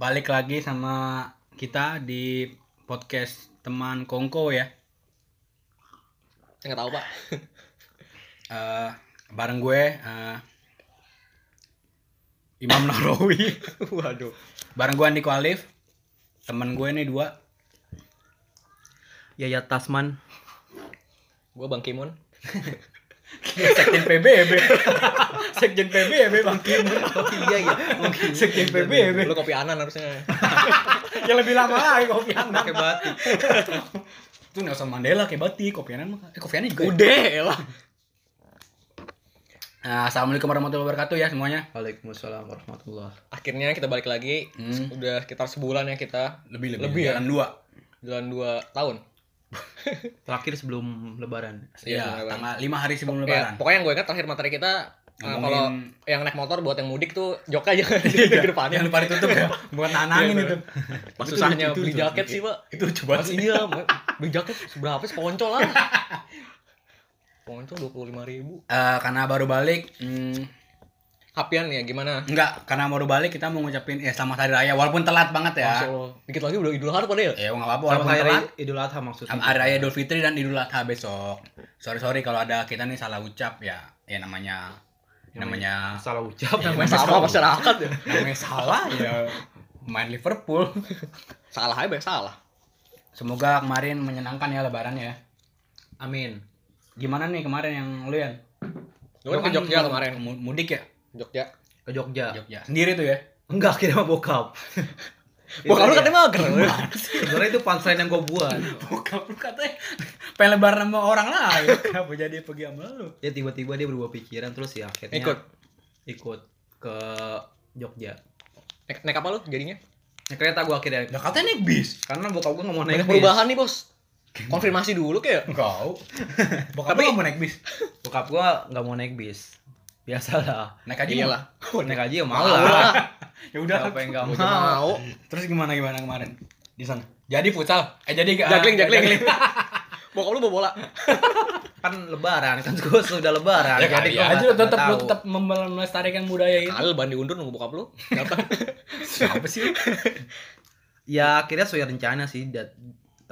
balik lagi sama kita di podcast teman Kongko ya. Enggak tahu, Pak. Eh, bareng gue eh, Imam Nahrawi, Waduh. bareng gue Andiko Alif. Temen gue nih dua. Yaya Tasman. Gua Bang Kimun. Sekjen PBB. Sekjen PBB Bang Kimun. iya iya. Sekjen PBB. Lu kopi anan harusnya. Yang lebih lama lagi kopi anak. Pakai batik. Itu Nelson Mandela kayak batik, kopi anak mah. Eh kopi anak juga. ya? Udah lah. Nah, Assalamualaikum warahmatullahi wabarakatuh ya semuanya. Waalaikumsalam warahmatullah. Akhirnya kita balik lagi. Hmm. Udah sekitar sebulan ya kita. Lebih lebih, Lebih ya? jalan dua. Jalan 2 tahun. Terakhir sebelum lebaran. Iya, Iya, tanggal 5 hari sebelum Ya, lebaran. pokoknya yang gue ingat terakhir materi kita eh, Ngomongin- kalau yang naik motor buat yang mudik tuh jok aja di Jangan depannya. lupa ditutup ya. Buat nanangin Iya, itu. Pas Itu susahnya beli itu jaket sih, Pak. Itu coba Pas iya, beli jaket seberapa sih poncol lah. Poncol 25 ribu. Eh, karena baru balik, hmm, Hapian ya gimana? enggak, karena baru balik kita mau ngucapin ya selamat hari raya walaupun telat banget ya. Allah. Dikit lagi udah Idul Adha pada ya? Ya enggak apa-apa walaupun hari telat. Idul Adha maksudnya. Sama hari raya Idul Fitri dan Idul Adha besok. Sorry sorry kalau ada kita nih salah ucap ya. Ya namanya namanya salah ucap Iya, namanya. Sama masyarakat ya. namanya salah ya main Liverpool. Salah aja banyak salah. Semoga kemarin menyenangkan ya lebaran ya. Amin. Gimana nih kemarin yang lu ya? Lu kan ke Jogja kemarin. Mudik ya? Jogja. Ke Jogja. Jogja. Sendiri tuh ya? Enggak kira sama bokap. Bokap lu katanya mager. Sebenarnya itu punchline yang gue buat. Bokap lu katanya pengen lebaran sama orang lain. Kenapa jadi pergi sama lu? Ya tiba-tiba dia berubah pikiran terus ya akhirnya Ikut. ikut ke Jogja. Naik, naik apa lu jadinya? Naik kereta gue akhirnya. Lah katanya naik bis. Karena bokap gue nggak mau naik Banyak bis. perubahan nih, Bos. Konfirmasi dulu kayak. Enggak. Bokap Tapi- nggak mau naik bis. Bokap gua nggak mau naik bis. Biasalah. Naik aja Iyalah. Naik aja ya mau lah. lah. Ya udah. Siapa yang Gua mau? Terus gimana gimana kemarin di sana? Jadi futsal. Eh jadi gak? Jagling, jagling. Bokap lu bawa bola. Kan lebaran kan gua sudah lebaran. Ya jadi gua aja tetap lu tetap melestarikan budaya itu. Kali ban diundur nunggu bokap lu. Datang. Siapa sih? Ya akhirnya sesuai rencana sih dat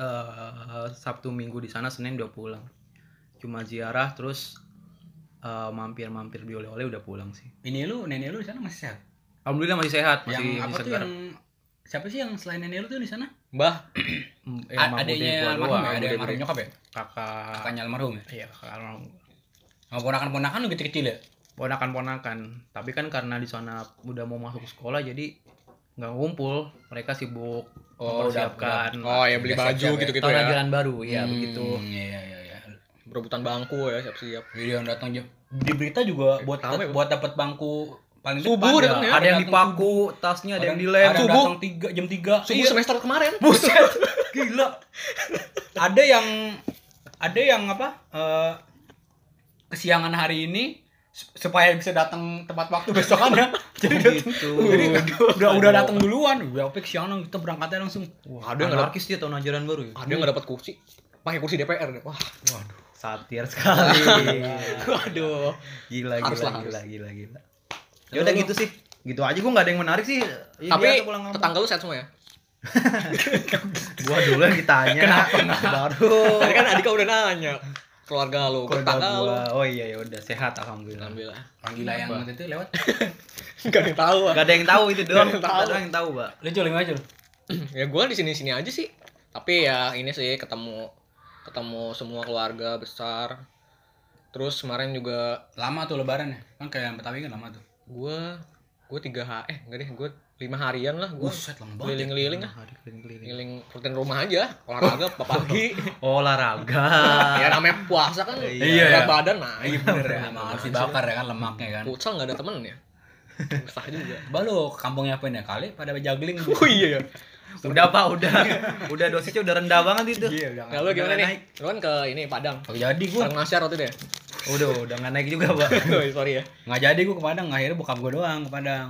eh, Sabtu Minggu di sana Senin udah pulang. Cuma ziarah terus eh, mampir-mampir beli oleh-oleh udah pulang sih. Ini lu, nenek lu di sana masih sehat? Alhamdulillah masih sehat, yang masih, apa masih tuh segar. yang siapa sih yang selain nenek lu tuh di sana? Mbah, A- sama bude adanya almarhum ya, ada almarhum nyokap ya? kakak Kakaknya almarhum ya? iya kakak almarhum Sama ponakan-ponakan lu kecil-kecil ya? ponakan-ponakan tapi kan karena di sana udah mau masuk sekolah jadi nggak ngumpul mereka sibuk Oh, mempersiapkan Oh, ya beli Udah baju ya. gitu-gitu tahun ya. ajaran baru ya Hmm, begitu Iya iya iya. Berebutan bangku ya, siap-siap. Jadi yang datang jam di berita juga buat Pertama ya, buat dapat bangku paling Subuh depan. datangnya. ada yang dipaku tasnya ada yang dilem Ada Subuh. datang tiga jam 3 Subuh semester kemarin. Buset, gila. Ada yang ada yang apa? eh, kesiangan hari ini su- supaya bisa datang tepat waktu besokannya. Jadi datang- gitu. Jadi udah udah datang duluan. Udah oke kesiangan kita berangkatnya langsung. Wah, Ada yang nggak anarkis dia tahun ajaran baru ya Ada yang nggak dapat kursi. Pakai kursi DPR deh. Wah, Waduh. Satir sekali waduh. gila gila lah, gila gila gila ya udah gitu sih gitu aja gua nggak ada yang menarik sih Ya, Tapi tetangga lu sehat semua ya? gua dulu yang ditanya baru Oh. Tadi kan Adika udah nanya keluarga lu, Keluarga tetangga lu. oh iya ya udah sehat alhamdulillah Alhamdulillah. Yang waktu itu lewat. Gak ada yang tahu. ah. Gak ada yang tahu itu doang. Gak ada yang tahu, Mbak. Lu culing aja lu. ya gua di sini-sini aja sih. Tapi ya ini sih ketemu ketemu semua keluarga besar. Terus kemarin juga Lama tuh lebaran ya. Kan kayak yang Betawi kan lama tuh. gua gua tiga hari eh enggak deh gua lima harian lah gua Buset, lama banget. keliling-keliling ah Hari keliling-keliling. keliling rutin rumah aja olahraga pagi olahraga. ya namanya puasa kan Iya, berat iya. badan nah Iya bener ya. Harus dibakar ya kan lemaknya kan. futsal nggak ada temen ya sah juga Balu kampungnya apa ya kali pada juggling. oh iya ya Udah, Pak, udah. Udah dosisnya udah rendah banget itu. Iya udah. nah lu gimana nih lu kan ke ini Padang Gak jadi gua. Padang Masyar waktu itu ya Udah, udah nggak naik juga, Pak. Sorry ya nggak jadi gue ke Padang akhirnya bokap gue doang ke Padang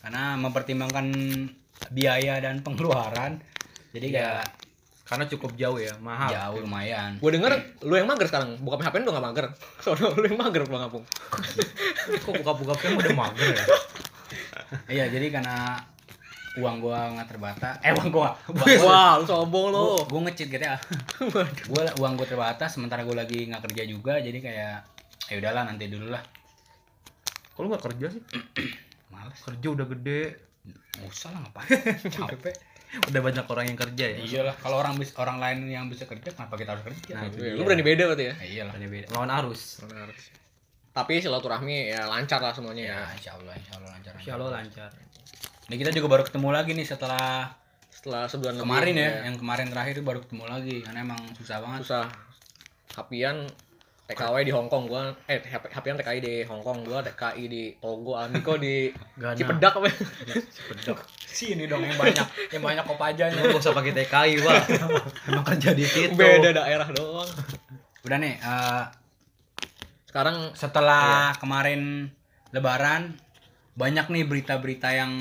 karena mempertimbangkan biaya dan pengeluaran jadi kayak Karena cukup jauh ya, mahal. jauh lumayan Gue denger lu yang mager sekarang. Buka HP udah gak mager. Soalnya lu yang mager pulang kampung. Kok buka-buka film udah mager ya? iya jadi karena uang gua nggak terbatas eh uang gua Wah, lu sombong lu. gua, gua ngecit GTA gua uang gua terbatas sementara gua lagi nggak kerja juga jadi kayak ya udahlah nanti dulu lah Kok lu gak kerja sih? males Kerja udah gede. nggak usah lah ngapain capek Udah banyak orang yang kerja ya. iyalah kalau orang bis orang lain yang bisa kerja kenapa kita harus kerja Nah, itu Iya. Lu berani beda berarti ya? Ya iyalah Makanya beda. Lawan arus. Benar. Tapi silaturahmi ya lancar lah semuanya ya. ya insya Allah insya Allah lancar Insya Allah lancar. Ini kita juga baru ketemu lagi nih setelah Setelah sebulan lebih, kemarin ya, yang kemarin terakhir itu baru ketemu lagi karena emang susah banget. susah. Hapian TKW di Hongkong gua eh Hap- Hapian TKI di Hongkong gua TKI di Togo Amiko di Gana. Cipedak apa? Pedok. Sini dong yang banyak, yang banyak kopajanya. Lu gak usah pakai TKI, Wak. Emang kerja di situ. Beda daerah doang. Udah nih, eh, Sekarang setelah kemarin Lebaran banyak nih berita-berita yang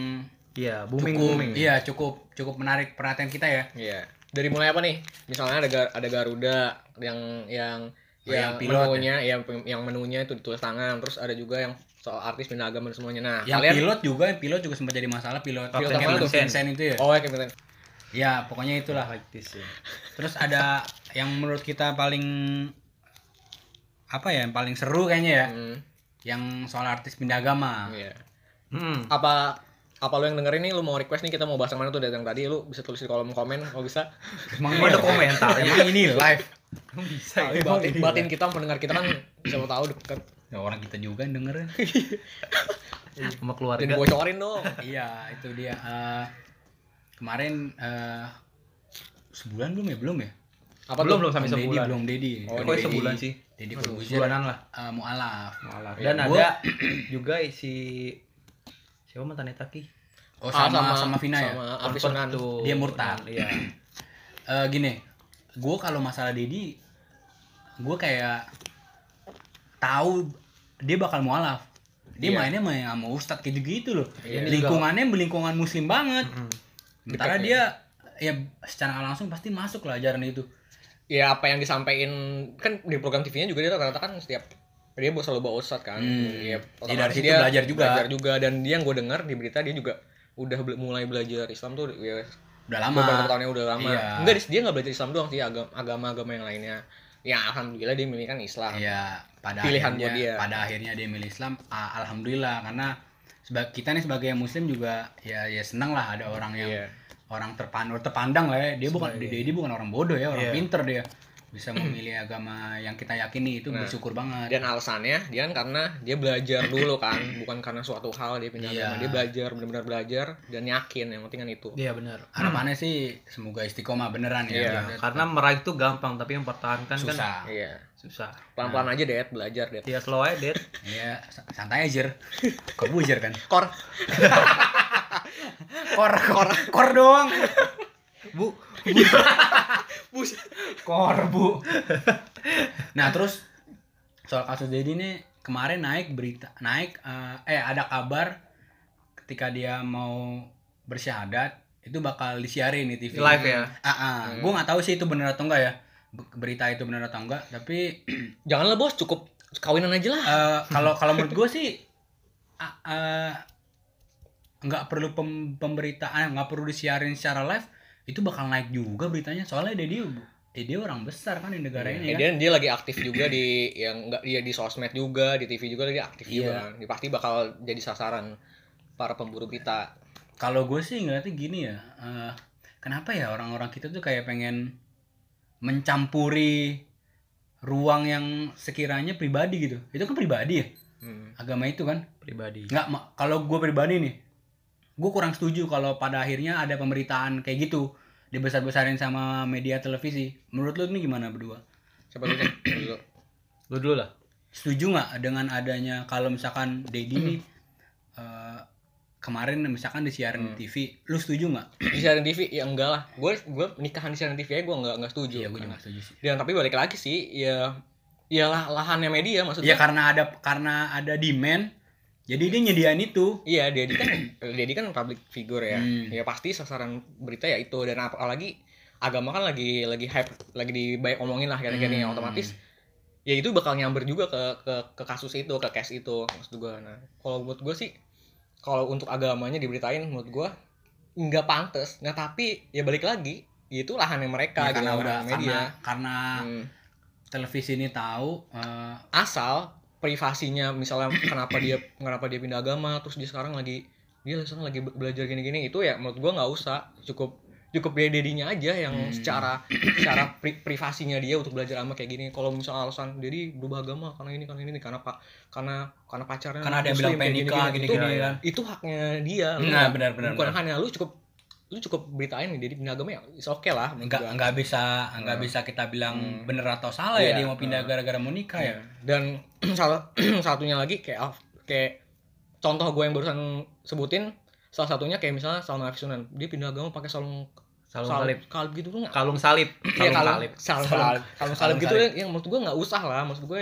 Iya, booming cukup, booming. iya cukup cukup menarik perhatian kita ya. Iya. Dari mulai apa nih? Misalnya ada Gar- ada Garuda yang yang Oh, yang yang pilot menunya yang yang menunya itu ditulis tangan, terus ada juga yang soal artis pindah agama dan semuanya. Nah, Yang kalian pilot juga, yang pilot juga sempat jadi masalah pilot Pilot pilot yang tuh? Vincent itu ya. Oh, ya Kevin. Ya, pokoknya itulah. This ya. Terus ada yang menurut kita paling apa ya, yang paling seru kayaknya ya, Hmm, yang soal artis pindah agama. iya. Hmm. Apa apa lu yang dengerin nih lu mau request nih kita mau bahas yang mana tuh dari yang tadi lu bisa tulis di kolom komen kalau bisa Emang ada komentar ya? Emang ini live. Bisa Tapi batin, batin kita pendengar kita kan bisa lo tahu deket Ya, orang kita juga yang dengerin. sama keluarga. bocorin dong iya, itu dia. Eh, kemarin eh, sebulan belum ya? Belum ya? apa belum tuh? belum sampai Dedi, sebulan. belum Dedi. Oh, Kok sebulan sih? Dedi Corbuzier. Sebulanan lah. Eh, mualaf. Iya. Dan Gua- ada juga si siapa mantan Taki? Oh, Ah, sama sama, Vina ya. sama Sunan tuh. Dia murtad. Iya. Eh, gini, gue kalau masalah Dedi, gue kayak tahu dia bakal mualaf. Dia Iya. mainnya main sama ustadz gitu-gitu loh. Iya. Lingkungannya belingkungan muslim banget. Mm. Sementara Depek dia ya secara nggak langsung pasti masuk lah ajaran itu. ya apa yang disampaikan kan di program TV-nya juga dia rata-rata kan setiap dia selalu bawa ustad kan Hmm. ya, otomatis dari situ belajar juga. belajar juga dan dia yang gue dengar di berita dia juga udah bela- mulai belajar Islam tuh ya Udah lama. beberapa tahunnya udah lama Iya. enggak dia nggak belajar Islam doang sih agama agama agama yang lainnya ya alhamdulillah dia milih kan Islam Iya, pada Pilihan akhirnya, buat dia. pada akhirnya dia milih Islam. Ah, alhamdulillah karena kita nih sebagai muslim juga ya ya senang lah ada orang yang Iya. orang terpandang terpandang lah ya. Dia bukan dia, dia bukan orang bodoh ya, orang Iya. pinter dia. Bisa memilih agama yang kita yakini itu Nah, bersyukur banget. dan alasannya dia kan karena dia belajar dulu kan bukan karena suatu hal dia pindah Iya. agama dia belajar benar-benar belajar dan yakin yang penting kan itu Iya benar. Harapannya sih semoga istiqomah beneran ya. Biar- Karena meraih itu gampang, tapi yang pertahankan kan susah. iya susah. pelan-pelan aja deh belajar deh Ya slow aja, Det. Iya, sa- santai aja. Jer. Kok bujer kan? kor Kor, kor, kor doang. Bu, bus Kor, Bu. nah, terus soal kasus Dedi nih kemarin naik berita, naik eh, eh ada kabar ketika dia mau bersyahadat itu bakal disiarin di TV. live ya. Ah, ah. gue nggak tahu sih itu bener atau enggak ya. Be- Berita itu bener atau enggak, tapi janganlah bos cukup kawinan aja lah eh, kalau kalau menurut gue sih ah, eh, nggak perlu pem- pemberitaan, nggak perlu disiarin secara live, itu bakal naik juga beritanya. Soalnya Dedi eh, dia orang besar kan di negara Ya, ini kan. dia dia lagi aktif juga di yang enggak dia di sosmed juga di TV juga dia aktif juga Iya. kan. Dia pasti bakal jadi sasaran para pemburu berita Kalau gue sih ngeliatnya gini ya, eh, kenapa ya orang-orang kita tuh kayak pengen mencampuri ruang yang sekiranya pribadi gitu. Itu kan pribadi ya, hmm. agama itu kan. Pribadi. Nggak, kalau gue pribadi nih, gue kurang setuju kalau pada akhirnya ada pemberitaan kayak gitu dibesar-besarin sama media televisi. Menurut lu nih gimana berdua? siapa dulu Cek? dulu Lu dulu lah. Setuju nggak dengan adanya kalau misalkan Dedi nih eh, kemarin misalkan disiarin di TV, lu setuju nggak? di siaran TV ya enggak lah gue gue nikahan di siaran TV ya gue enggak enggak setuju Iya, gue juga nggak setuju sih. dan tapi balik lagi sih ya ya lah lahannya media maksudnya Iya karena ada karena ada demand, jadi dia nyediain itu. Iya, Dedi kan Dedi kan public figure ya. Hmm. Ya pasti sasaran berita ya itu dan apalagi agama kan lagi lagi hype lagi dibanyak omongin lah kira-kira Hmm. yang otomatis ya itu bakal nyamber juga ke ke ke kasus itu ke case itu maksud gue nah kalau buat gue sih kalau untuk agamanya diberitain menurut gue nggak pantas nah tapi ya balik lagi itu lahannya mereka Ya, karena gitu, udah lahan media karena karena Hmm. televisi ini tahu eh, asal privasinya misalnya kenapa dia kenapa dia pindah agama terus dia sekarang lagi dia sekarang lagi be- belajar gini-gini itu ya menurut gua nggak usah cukup cukup dia dedinya aja yang Hmm. secara secara pri- privasinya dia untuk belajar agama kayak gini kalau misalnya alasan jadi berubah agama karena ini karena ini karena pak karena karena pacarnya karena ada yang bilang pengen kayak nikah gini-gini, gini-gini itu, kan itu haknya dia Nah, benar, benar, bukan benar. hanya lu cukup lu cukup beritain nih jadi pindah agama ya oke lah menurut nggak nggak bisa nggak Hmm. bisa kita bilang Hmm. bener atau salah ya Iya, dia mau pindah hmm. gara-gara mau nikah ya Iya. Dan salah satunya lagi kayak Alf- kayak contoh gue yang barusan sebutin salah satunya kayak misalnya Salman Al Sunan dia pindah agama pakai salung Salung sal- salib. kalib gitu tuh nggak Kalung salib. Iya, Kalung kalung salib. salib Salung- salib kalung salib gitu salib. yang menurut gue nggak usah lah maksud gue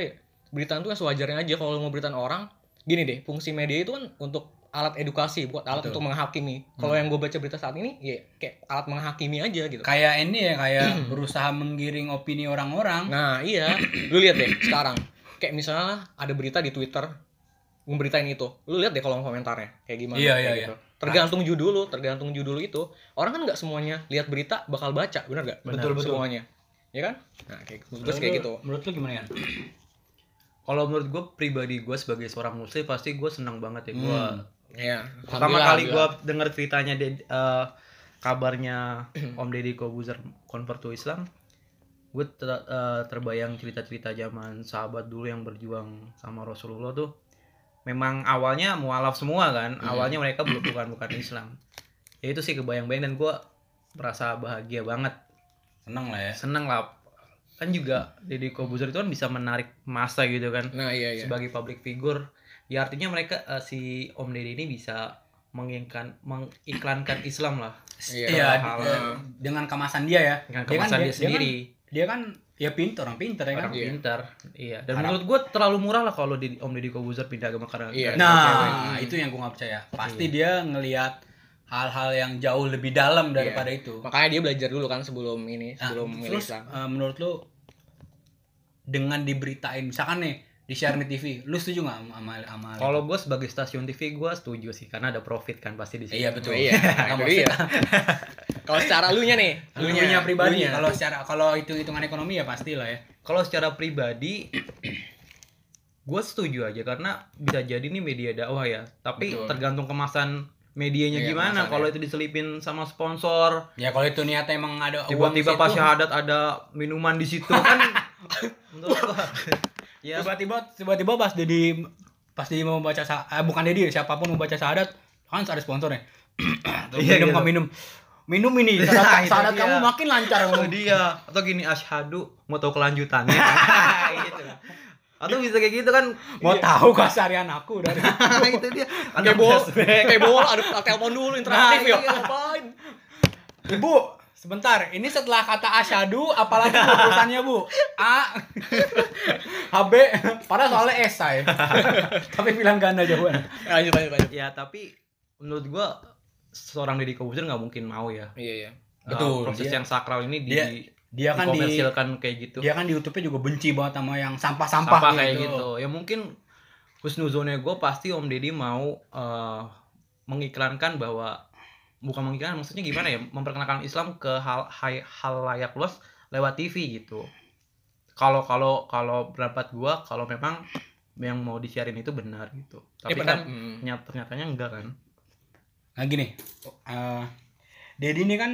beritaan tuh yang sewajarnya aja kalau mau beritaan orang gini deh fungsi media itu kan untuk alat edukasi buat alat Betul. untuk menghakimi kalau yang gue baca berita saat ini ya kayak alat menghakimi aja gitu kayak ini ya kayak berusaha menggiring opini orang-orang Nah iya, lu lihat deh sekarang. Kayak misalnya ada berita di Twitter ngeberitain itu, lu lihat deh kolom komentarnya kayak gimana. Iya, kayak iya, gitu. Tergantung judul lu, tergantung judul itu. Orang kan nggak semuanya lihat berita bakal baca, benar nggak? Benar, betul. Semuanya, ya kan? Nah kayak menurut gue sih kayak gitu. menurut lu gimana ya Kalau menurut gue pribadi gue sebagai seorang muslim pasti gue senang banget ya gue. Hmm. Iya. Pertama kali gue denger ceritanya de, eh, kabarnya Om Deddy Kobuzer convert to Islam, gue ter- eh, terbayang cerita-cerita zaman sahabat dulu yang berjuang sama Rasulullah tuh. Memang awalnya mualaf semua kan, Hmm. awalnya mereka belum bukan bukan Islam. Ya itu sih kebayang-bayang dan gue merasa bahagia banget, seneng lah ya seneng lah. Kan juga Deddy Kobuzer itu kan bisa menarik masa gitu kan Nah iya iya. sebagai public figure ya artinya mereka eh, si Om Deddy ini bisa mengiklan mengiklankan Islam lah. Iya. iya eh, dengan kemasan dia ya. Dengan Dia kan- kemasan dia, dia- sendiri. dia kan ya pintar orang pintar ya kan? Orang Iya. pintar iya. Dan Harap- menurut gue terlalu murah lah kalau di Om Deddy Kobuzer pindah agama karena Iya. nah itu yang gua nggak percaya. Pasti dia ngelihat hal-hal yang jauh lebih dalam daripada itu. Makanya dia belajar dulu kan sebelum ini, Nah, sebelum terus Islam. eh, menurut lu dengan diberitain misalkan nih di share di TV lu setuju nggak sama sama, kalau gue sebagai stasiun TV gue setuju sih karena ada profit kan pasti di situ. Iya betul. Iya, iya. Kalau secara lu nya nih, lu punya pribadi. kalau secara kalau itu hitungan ekonomi ya pasti lah ya. Kalau secara pribadi gue setuju aja karena bisa jadi nih media dakwah ya. Tapi Betul. tergantung kemasan medianya Iya, gimana. kalau itu diselipin sama sponsor. Ya kalau itu niatnya emang ada tiba-tiba pas syahadat ada minuman di situ kan. Menurut ya tiba-tiba tiba-tiba pas jadi pas dia mau baca eh, bukan Dedi siapa pun mau baca syahadat kan ada sponsornya Tuh, Iya, minum gitu. minum minum ini syahadat dia. kamu makin lancar kamu dia atau gini asyhadu mau tahu kelanjutannya gitu atau bisa kayak gitu kan mau tahu keseharian aku dari itu dia kayak flashback. kayak bola ada telepon dulu interaktif Nah, ya. iya. Ibu, sebentar. Ini setelah kata asyadu, apalagi bu tulisannya bu? A, HB, padahal soalnya esai. Tapi bilang ganda jawaban. Lanjut lanjut lanjut. ya tapi menurut gua seorang Deddy Kobuzer nggak mungkin mau ya Iya iya. Uh, Betul, proses dia- yang sakral ini di dia- Dia kan di kayak gitu dia kan di YouTube-nya juga benci banget sama yang sampah-sampah sampah kayak gitu ya mungkin husnuzonnya gue pasti Om Deddy mau eh, mengiklankan bahwa bukan mengiklankan maksudnya gimana ya memperkenalkan Islam ke hal hal, hal layak luas lewat TV gitu kalau kalau kalau pendapat gue kalau memang yang mau disiarin itu benar gitu tapi benar. kan Hmm. ternyata ternyatanya enggak kan Nah gini, eh Dedi ini kan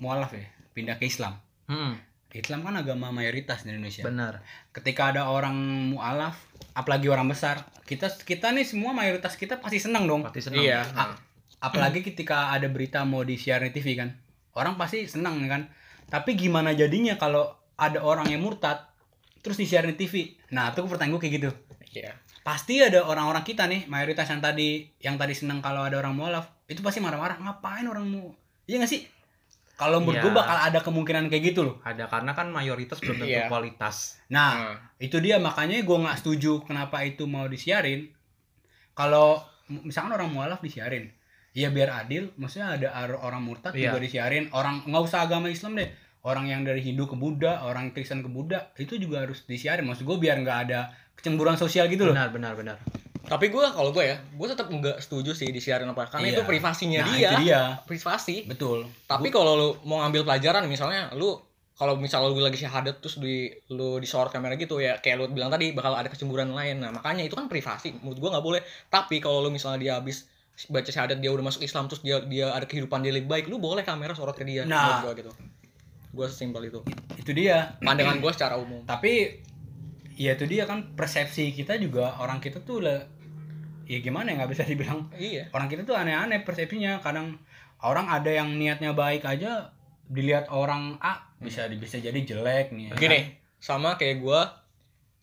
mualaf ya, pindah ke Islam. hmm, Islam kan agama mayoritas di Indonesia. benar Ketika ada orang mualaf, apalagi orang besar, kita kita nih semua mayoritas kita pasti senang dong. pasti senang Iya. A- apalagi ketika ada berita mau di share di TV kan. Orang pasti senang kan? Tapi gimana jadinya kalau ada orang yang murtad terus di share di TV nah itu pertanyaan gue kayak gitu. Iya. pasti ada orang-orang kita nih mayoritas yang tadi yang tadi senang kalau ada orang mualaf itu pasti marah-marah ngapain orang mau iya gak sih? Kalau menurut gue Iya. bakal ada kemungkinan kayak gitu loh. Ada karena kan mayoritas belum tentu Iya. kualitas. Nah Nah, itu dia makanya gue nggak setuju kenapa itu mau disiarin kalau misalkan orang mualaf disiarin ya biar adil maksudnya ada orang murtad Iya. juga disiarin orang nggak usah agama Islam deh orang yang dari Hindu ke Buddha orang Kristen ke Buddha itu juga harus disiarin maksud gue biar nggak ada kecemburuan sosial gitu loh benar benar benar Tapi gue kalau gue ya, gue tetap nggak setuju sih disiarin apa karena Iya. itu privasinya Nah, dia. itu dia Privasi. betul Tapi kalau lu mau ngambil pelajaran misalnya lu kalau misal lu lagi syahadat terus di lu disorot kamera gitu ya kayak lu bilang tadi bakal ada kecemburuan lain. Nah, makanya itu kan privasi. Menurut gua nggak boleh. Tapi kalau lu misalnya dia habis baca syahadat dia udah masuk Islam terus dia dia ada kehidupan dia lebih baik, lu boleh kamera sorot ke dia. Nah. gua gitu. Gua sesimpel itu. itu dia Pandangan gua secara umum. tapi ya itu dia kan persepsi kita juga orang kita tuh lah ya gimana ya nggak bisa dibilang Iya. orang kita tuh aneh-aneh persepsinya kadang orang ada yang niatnya baik aja dilihat orang A bisa bisa jadi jelek nih ya kan? Gini, sama kayak gua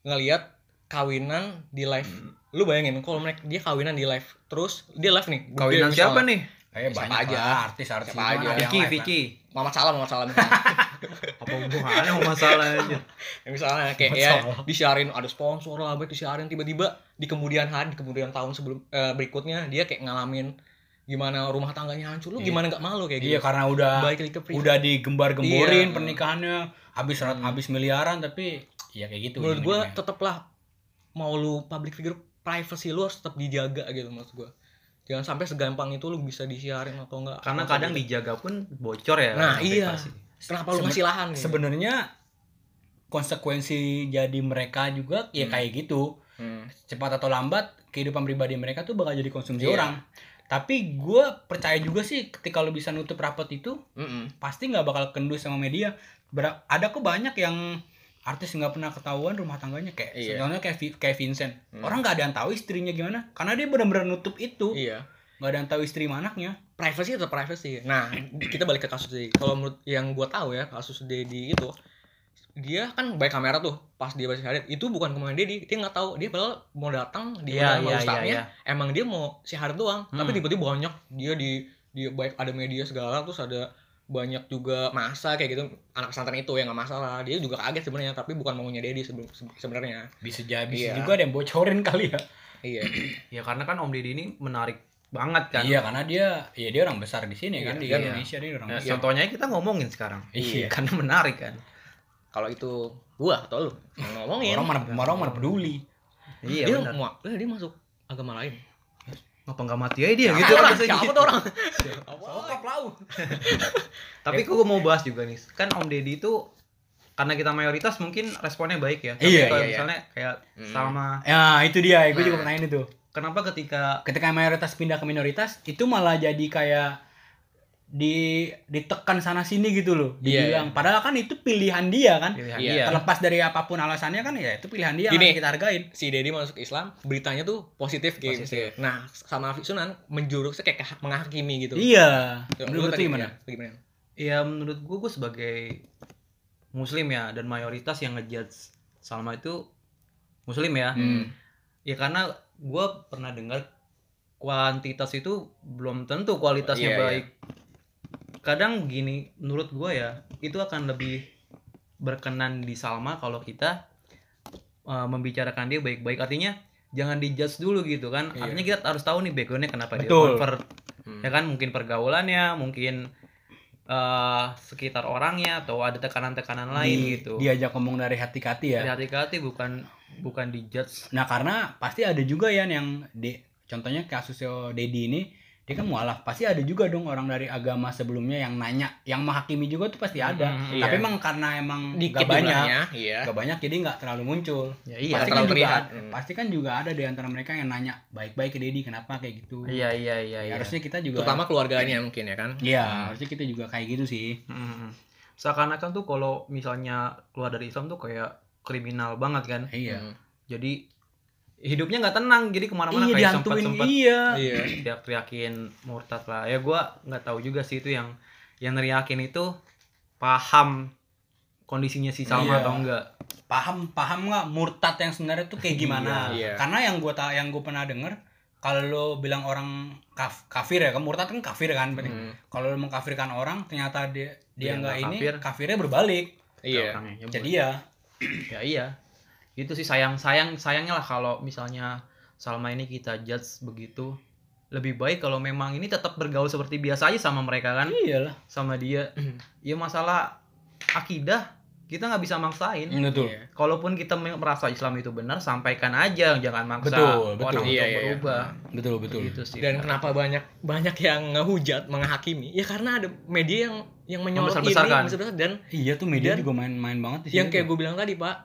ngelihat kawinan di live. Lu bayangin kalau mereka dia kawinan di live terus dia live nih. kawinan misalnya. siapa nih kayak Siapa banyak aja. lah artis-artis Siapa aja. Vicky Vicky Mama salam, mama salam. apa hubungannya sama masalah aja Ya, misalnya kayak ya disiarin ada sponsor lah baik disiarin tiba-tiba di kemudian hari di kemudian tahun sebelum eh, berikutnya dia kayak ngalamin gimana rumah tangganya hancur lu Iya. gimana nggak malu kayak iya gitu karena udah ke udah digembar-gemborin Iya. pernikahannya habis Hmm. habis miliaran tapi ya kayak gitu menurut gua ujung-ujungnya. tetaplah mau lu public figure privacy lu harus tetap dijaga gitu maksud gua jangan sampai segampang itu lu bisa disiarin atau enggak karena Atau kadang gitu. dijaga pun bocor ya Nah, iya. privasi. kenapa lu Seben- ngasih lahan gitu? sebenarnya konsekuensi jadi mereka juga ya Hmm. kayak gitu Hmm. cepat atau lambat kehidupan pribadi mereka tuh bakal jadi konsumsi Iya. orang tapi gue percaya juga sih ketika lo bisa nutup rapat itu Mm-mm. pasti nggak bakal kendus sama media Ber- ada kok banyak yang artis nggak pernah ketahuan rumah tangganya kayak Iya. contohnya kayak kayak Vincent Hmm. orang nggak ada yang tahu istrinya gimana karena dia benar-benar nutup itu iya nggak ada yang tahu istri sama anaknya privacy tetap privacy. Nah, kita balik ke kasus Dedi. Kalau menurut yang gua tahu ya, kasus Dedi itu dia kan baik kamera tuh pas dia baca syahadat itu bukan kemauan Dedi dia nggak tahu dia padahal mau datang di Iya, sama iya, ustadznya iya, emang dia mau syahadat doang Hmm. tapi tiba-tiba banyak dia di di baik ada media segala terus ada banyak juga masa kayak gitu anak pesantren itu yang nggak masalah. Dia juga kaget sebenarnya tapi bukan maunya Dedi sebelum sebenarnya. Bisa jadi Iya. juga ada yang bocorin kali ya. Iya. Ya karena kan Om Deddy ini menarik banget kan. Iya karena dia ya dia orang besar di sini Iya, kan. di iya. Indonesia dia orang Ya, besar. contohnya kita ngomongin sekarang. Iya. karena menarik kan. Kalau itu gua atau lu? Ngomongin? Orang mana orang mana peduli. Iya dia eh, dia masuk agama lain ngapa nggak mati aja dia Siapa gitu orang? rasanya siapa gitu. tuh orang sokap lau tapi kok gue mau bahas juga nih kan Om Deddy itu karena kita mayoritas mungkin responnya baik ya tapi Iya, kalau iya, iya. misalnya kayak Hmm. sama ya itu dia gue Nah. juga pernah ini tuh kenapa ketika ketika mayoritas pindah ke minoritas itu malah jadi kayak di ditekan sana sini gitu loh Iya, dibilang. Padahal kan itu pilihan dia kan. Pilihan Iya. dia. Terlepas dari apa pun alasannya kan ya itu pilihan dia Gini. harus kita hargain. si Dedi masuk Islam beritanya tuh positif gitu Positif. nah sama Sunan menjurusnya kayak menghakimi gitu. Iya. Lu menurut lu gimana? gimana? Ya menurut gue gue sebagai muslim ya dan mayoritas yang ngejudge Salma itu muslim ya. Hmm. ya karena gue pernah dengar kuantitas itu belum tentu kualitasnya Iya, iya. baik kadang gini menurut gue ya itu akan lebih berkenan di Salma kalau kita uh, membicarakan dia baik-baik artinya jangan dijudge dulu gitu kan Iya. artinya kita harus tahu nih backgroundnya kenapa dia Betul. convert Hmm. ya kan mungkin pergaulannya mungkin eh sekitar orangnya atau ada tekanan-tekanan lain Di- gitu diajak ngomong dari hati ke hati ya dari hati-hati bukan bukan dijudge Nah karena pasti ada juga ya yang di contohnya kasusnya Dedi ini dia kan mualaf pasti ada juga dong orang dari agama sebelumnya yang nanya yang menghakimi juga tuh pasti ada Mhm, tapi iya. emang karena emang dikit gak banyak iya gak banyak jadi nggak terlalu muncul ya iya pasti kan terlalu juga terlihat. Hmm. pasti kan juga ada di antara mereka yang nanya baik-baik ke Dedi kenapa kayak gitu iya iya iya, Ya, iya. harusnya kita juga terutama keluarganya mungkin ya kan iya harusnya kita juga kayak gitu sih Mhm. seakan-akan tuh kalau misalnya keluar dari Islam tuh kayak kriminal banget kan iya Hmm. jadi hidupnya nggak tenang jadi ke mana-mana iya kayak dihantuin sempat-sempat iya. Iya. teriak-teriakin murtad lah. Ya gua nggak tahu juga sih itu yang yang neriakin itu paham kondisinya si Salma Iya. atau enggak paham paham nggak murtad yang sebenarnya tuh kayak gimana? Iya, iya. karena yang gue tak yang gue pernah denger kalau lo bilang orang kaf, kafir ya kan murtad kan kafir kan? Berarti. Hmm. kalau lo mengkafirkan orang ternyata dia dia nggak ini kafir. kafirnya berbalik. Iya. Jadi ya. Ya iya itu sih sayang sayang sayangnya lah kalau misalnya Salma ini kita judge begitu lebih baik kalau memang ini tetap bergaul seperti biasa aja sama mereka kan iyalah sama dia ya masalah akidah kita nggak bisa maksain betul Iya. kalaupun kita merasa Islam itu benar sampaikan aja jangan maksa Betul, betul. orang untuk Iya, iya, iya. berubah betul betul gitu sih Dan kenapa banyak banyak yang ngehujat, menghakimi? Ya karena ada media yang yang menyorot ini, Membesar-besarkan. membesar-besar. dan iya tuh media Dan- juga main-main banget di yang sini kayak tuh. gue bilang tadi pak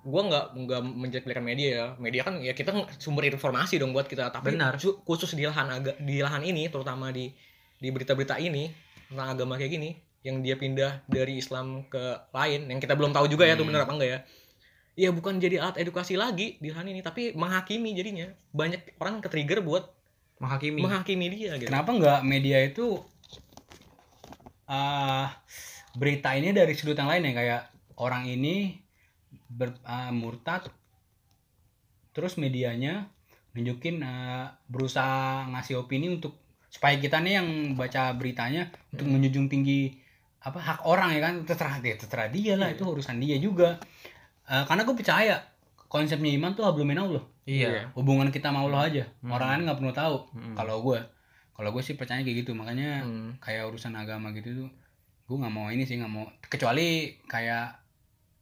gue nggak nggak menjelek-jelekan media ya. Media kan ya kita sumber informasi dong buat kita. Tapi Benar. su- khusus di lahan aga, di lahan ini terutama di di berita-berita ini tentang agama kayak gini yang dia pindah dari Islam ke lain yang kita belum tahu juga ya tuh Hmm. bener apa enggak ya. Ya bukan jadi alat edukasi lagi di lahan ini tapi menghakimi jadinya. Banyak orang ke trigger buat menghakimi. menghakimi dia gitu. Kenapa nggak media itu ah berita ini dari sudut yang lain ya? Kayak orang ini ber, ah, murtad. Terus medianya nunjukin ah, berusaha ngasih opini untuk supaya kita nih yang baca beritanya untuk menjunjung tinggi apa hak orang ya kan. Terserah dia terserah dia lah Iya. itu urusan dia juga. Eh, karena gue percaya konsepnya iman tuh hablum minallah iya. Hubungan kita sama Allah aja. Hmm. orang lain nggak perlu tahu Hmm. kalau gue kalau gue sih percaya kayak gitu makanya Hmm. kayak urusan agama gitu tuh gue nggak mau ini sih nggak mau. Kecuali kayak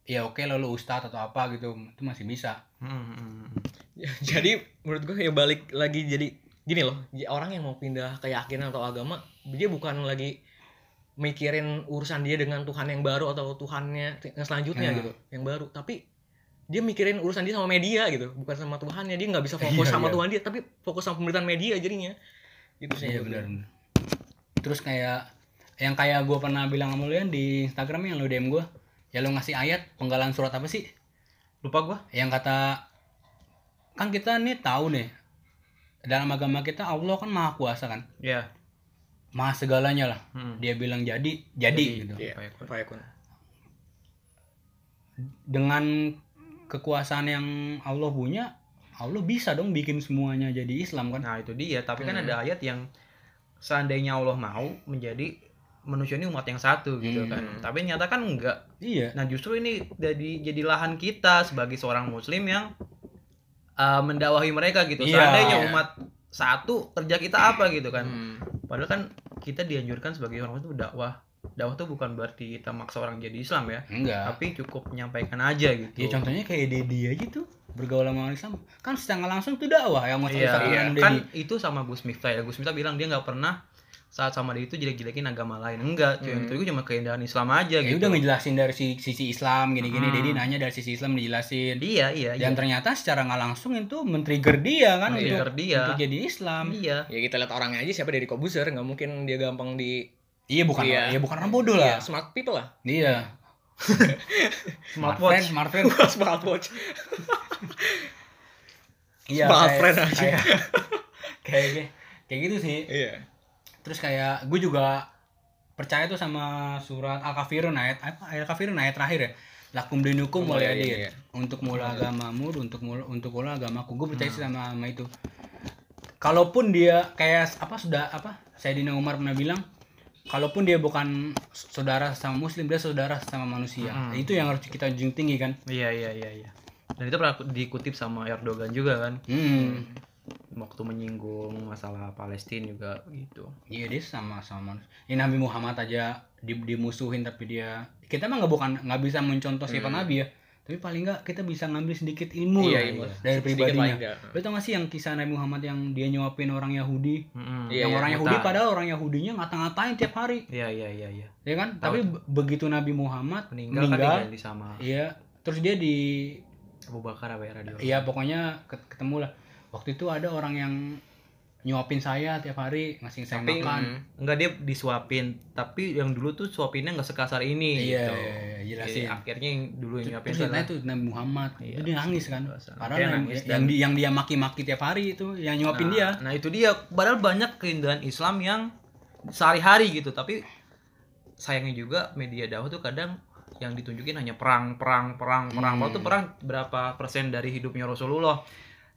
ya oke lo lo ustadz atau apa gitu itu masih bisa. Hmm, hmm. Ya, jadi menurut gue ya balik lagi jadi gini loh j- orang yang mau pindah keyakinan atau agama dia bukan lagi mikirin urusan dia dengan Tuhan yang baru atau Tuhannya yang selanjutnya Hmm. gitu yang baru. Tapi dia mikirin urusan dia sama media gitu bukan sama Tuhannya. Dia nggak bisa fokus Iya, sama iya. Tuhan dia tapi fokus sama pemerintahan media jadinya. Gitu sih iya benar terus kayak yang kayak gue pernah bilang sama lo ya di Instagram yang lo DM gue ya lo ngasih ayat penggalan surat apa sih? Lupa gua. Yang kata kan kita nih tahu nih dalam agama kita Allah kan maha kuasa kan? Ya maha segalanya lah. Hmm. dia bilang jadi jadi, gitu. Ya, Kun? Fayakun. dengan kekuasaan yang Allah punya Allah bisa dong bikin semuanya jadi Islam kan? Nah itu dia. Tapi kan Hmm. ada ayat yang seandainya Allah mau menjadi manusia ini umat yang satu gitu Hmm. kan tapi nyata kan enggak iya Nah justru ini jadi jadi lahan kita sebagai seorang muslim yang uh, mendakwahi mereka gitu. Iya. Seandainya umat satu kerja kita apa gitu kan. Hmm. Padahal kan kita dianjurkan sebagai orang itu dakwah. Dakwah tuh bukan berarti kita maksa orang jadi Islam ya, enggak tapi cukup menyampaikan aja gitu. ya contohnya kayak Dedi aja tuh bergaul sama orang Islam kan secara langsung tuh dakwah yang mau Iya, iya. Dedi kan itu sama Gus Miftah ya. Gus Miftah bilang dia nggak pernah saat sama dia itu jelek-jelekin agama lain. Enggak, cuy. Hmm. Itu cuma keindahan Islam aja ya gitu. udah ngejelasin dari si- sisi Islam gini-gini Hmm. Dedi nanya dari sisi Islam dijelasin Iya, iya, iya. dan ternyata secara nggak langsung itu men-trigger dia kan Men-trigger untuk, dia. untuk jadi Islam Iya. ya kita lihat orangnya aja siapa dari Kobuser nggak mungkin dia gampang di iya bukan Iya. iya bukan orang bodoh Iya, lah smart people lah iya Smartwatch. smart friend smartwatch iya Smart friend aja. kayak kayak kayak- kayak gitu sih iya terus kayak gue juga percaya tuh sama surat al kafirun ayat apa ayat kafirun ayat terakhir ya. Lakum dinukum Oh, wal iya, adil iya. untuk mula agamamu untuk mula untuk mula agamaku. Gue percaya sih sama sama itu. Kalaupun dia kayak apa sudah apa Sayyidina Umar pernah bilang kalaupun dia bukan saudara sama muslim dia saudara sama manusia. Hmm. itu yang harus kita junjung tinggi kan? Iya iya iya iya. Dan itu pernah dikutip sama Erdogan juga kan? Hmm. Waktu menyinggung masalah Palestina juga gitu. Iya dia sama sama manusia. Ya, Nabi Muhammad aja di, dimusuhin tapi dia kita mah nggak bukan nggak bisa mencontoh sifat Hmm. Nabi ya. Tapi paling nggak kita bisa ngambil sedikit ilmu Iya, lah ilmu. dari pribadinya. Lo tau gak sih yang kisah Nabi Muhammad yang dia nyuapin orang Yahudi? Iya, yang iya, orang ngata. Yahudi padahal orang Yahudinya ngata-ngatain tiap hari, Iya iya iya iya. ya kan? Tahu Tapi be- begitu Nabi Muhammad Meninggal, meninggal, kan sama iya, terus dia di Abu Bakar apa ya radio. Iya pokoknya ket- ketemu lah. Waktu itu ada orang yang nyuapin saya tiap hari ngasih saya Tapi makan. Hmm. enggak dia disuapin, tapi yang dulu tuh suapinnya nggak sekasar ini Iya, gitu. iya, iya, Jadi jelasin. akhirnya yang dulu yang nyuapin Terus itu Nabi Muhammad. Iya. Itu dia nangis kan. Padahal yang, nangis yang, dan- di- yang dia maki-maki tiap hari itu yang nyuapin Nah, dia. Nah itu dia. Padahal banyak keindahan Islam yang sehari-hari gitu, tapi sayangnya juga media dakwah tuh kadang yang ditunjukin hanya perang, perang, perang, perang. Hmm. Padahal tuh perang berapa persen dari hidupnya Rasulullah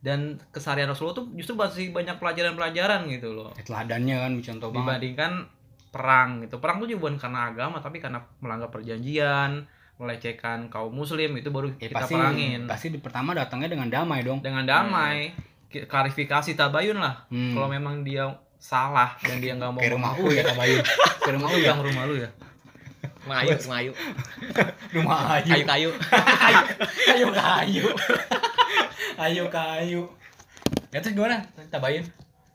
dan keseharian Rasulullah tuh justru masih banyak pelajaran-pelajaran gitu loh. Teladannya kan contoh banget. Dibandingkan perang gitu. Perang tuh juga bukan karena agama tapi karena melanggar perjanjian, melecehkan kaum muslim itu baru Ya, kita pasti perangin. pasti di pertama datangnya dengan damai dong. Dengan damai, ki- klarifikasi tabayun lah Hmm. kalau memang dia salah dan dia nggak mau Kayak rumah U ya tabayun. Kayak rumah U ya. Yang rumah lu ya Rumah Ayu, rumah Ayu. Rumah Ayu. Kayu-kayu. Kayu. Ayu kayu. Ya terus gimana? Tabayin.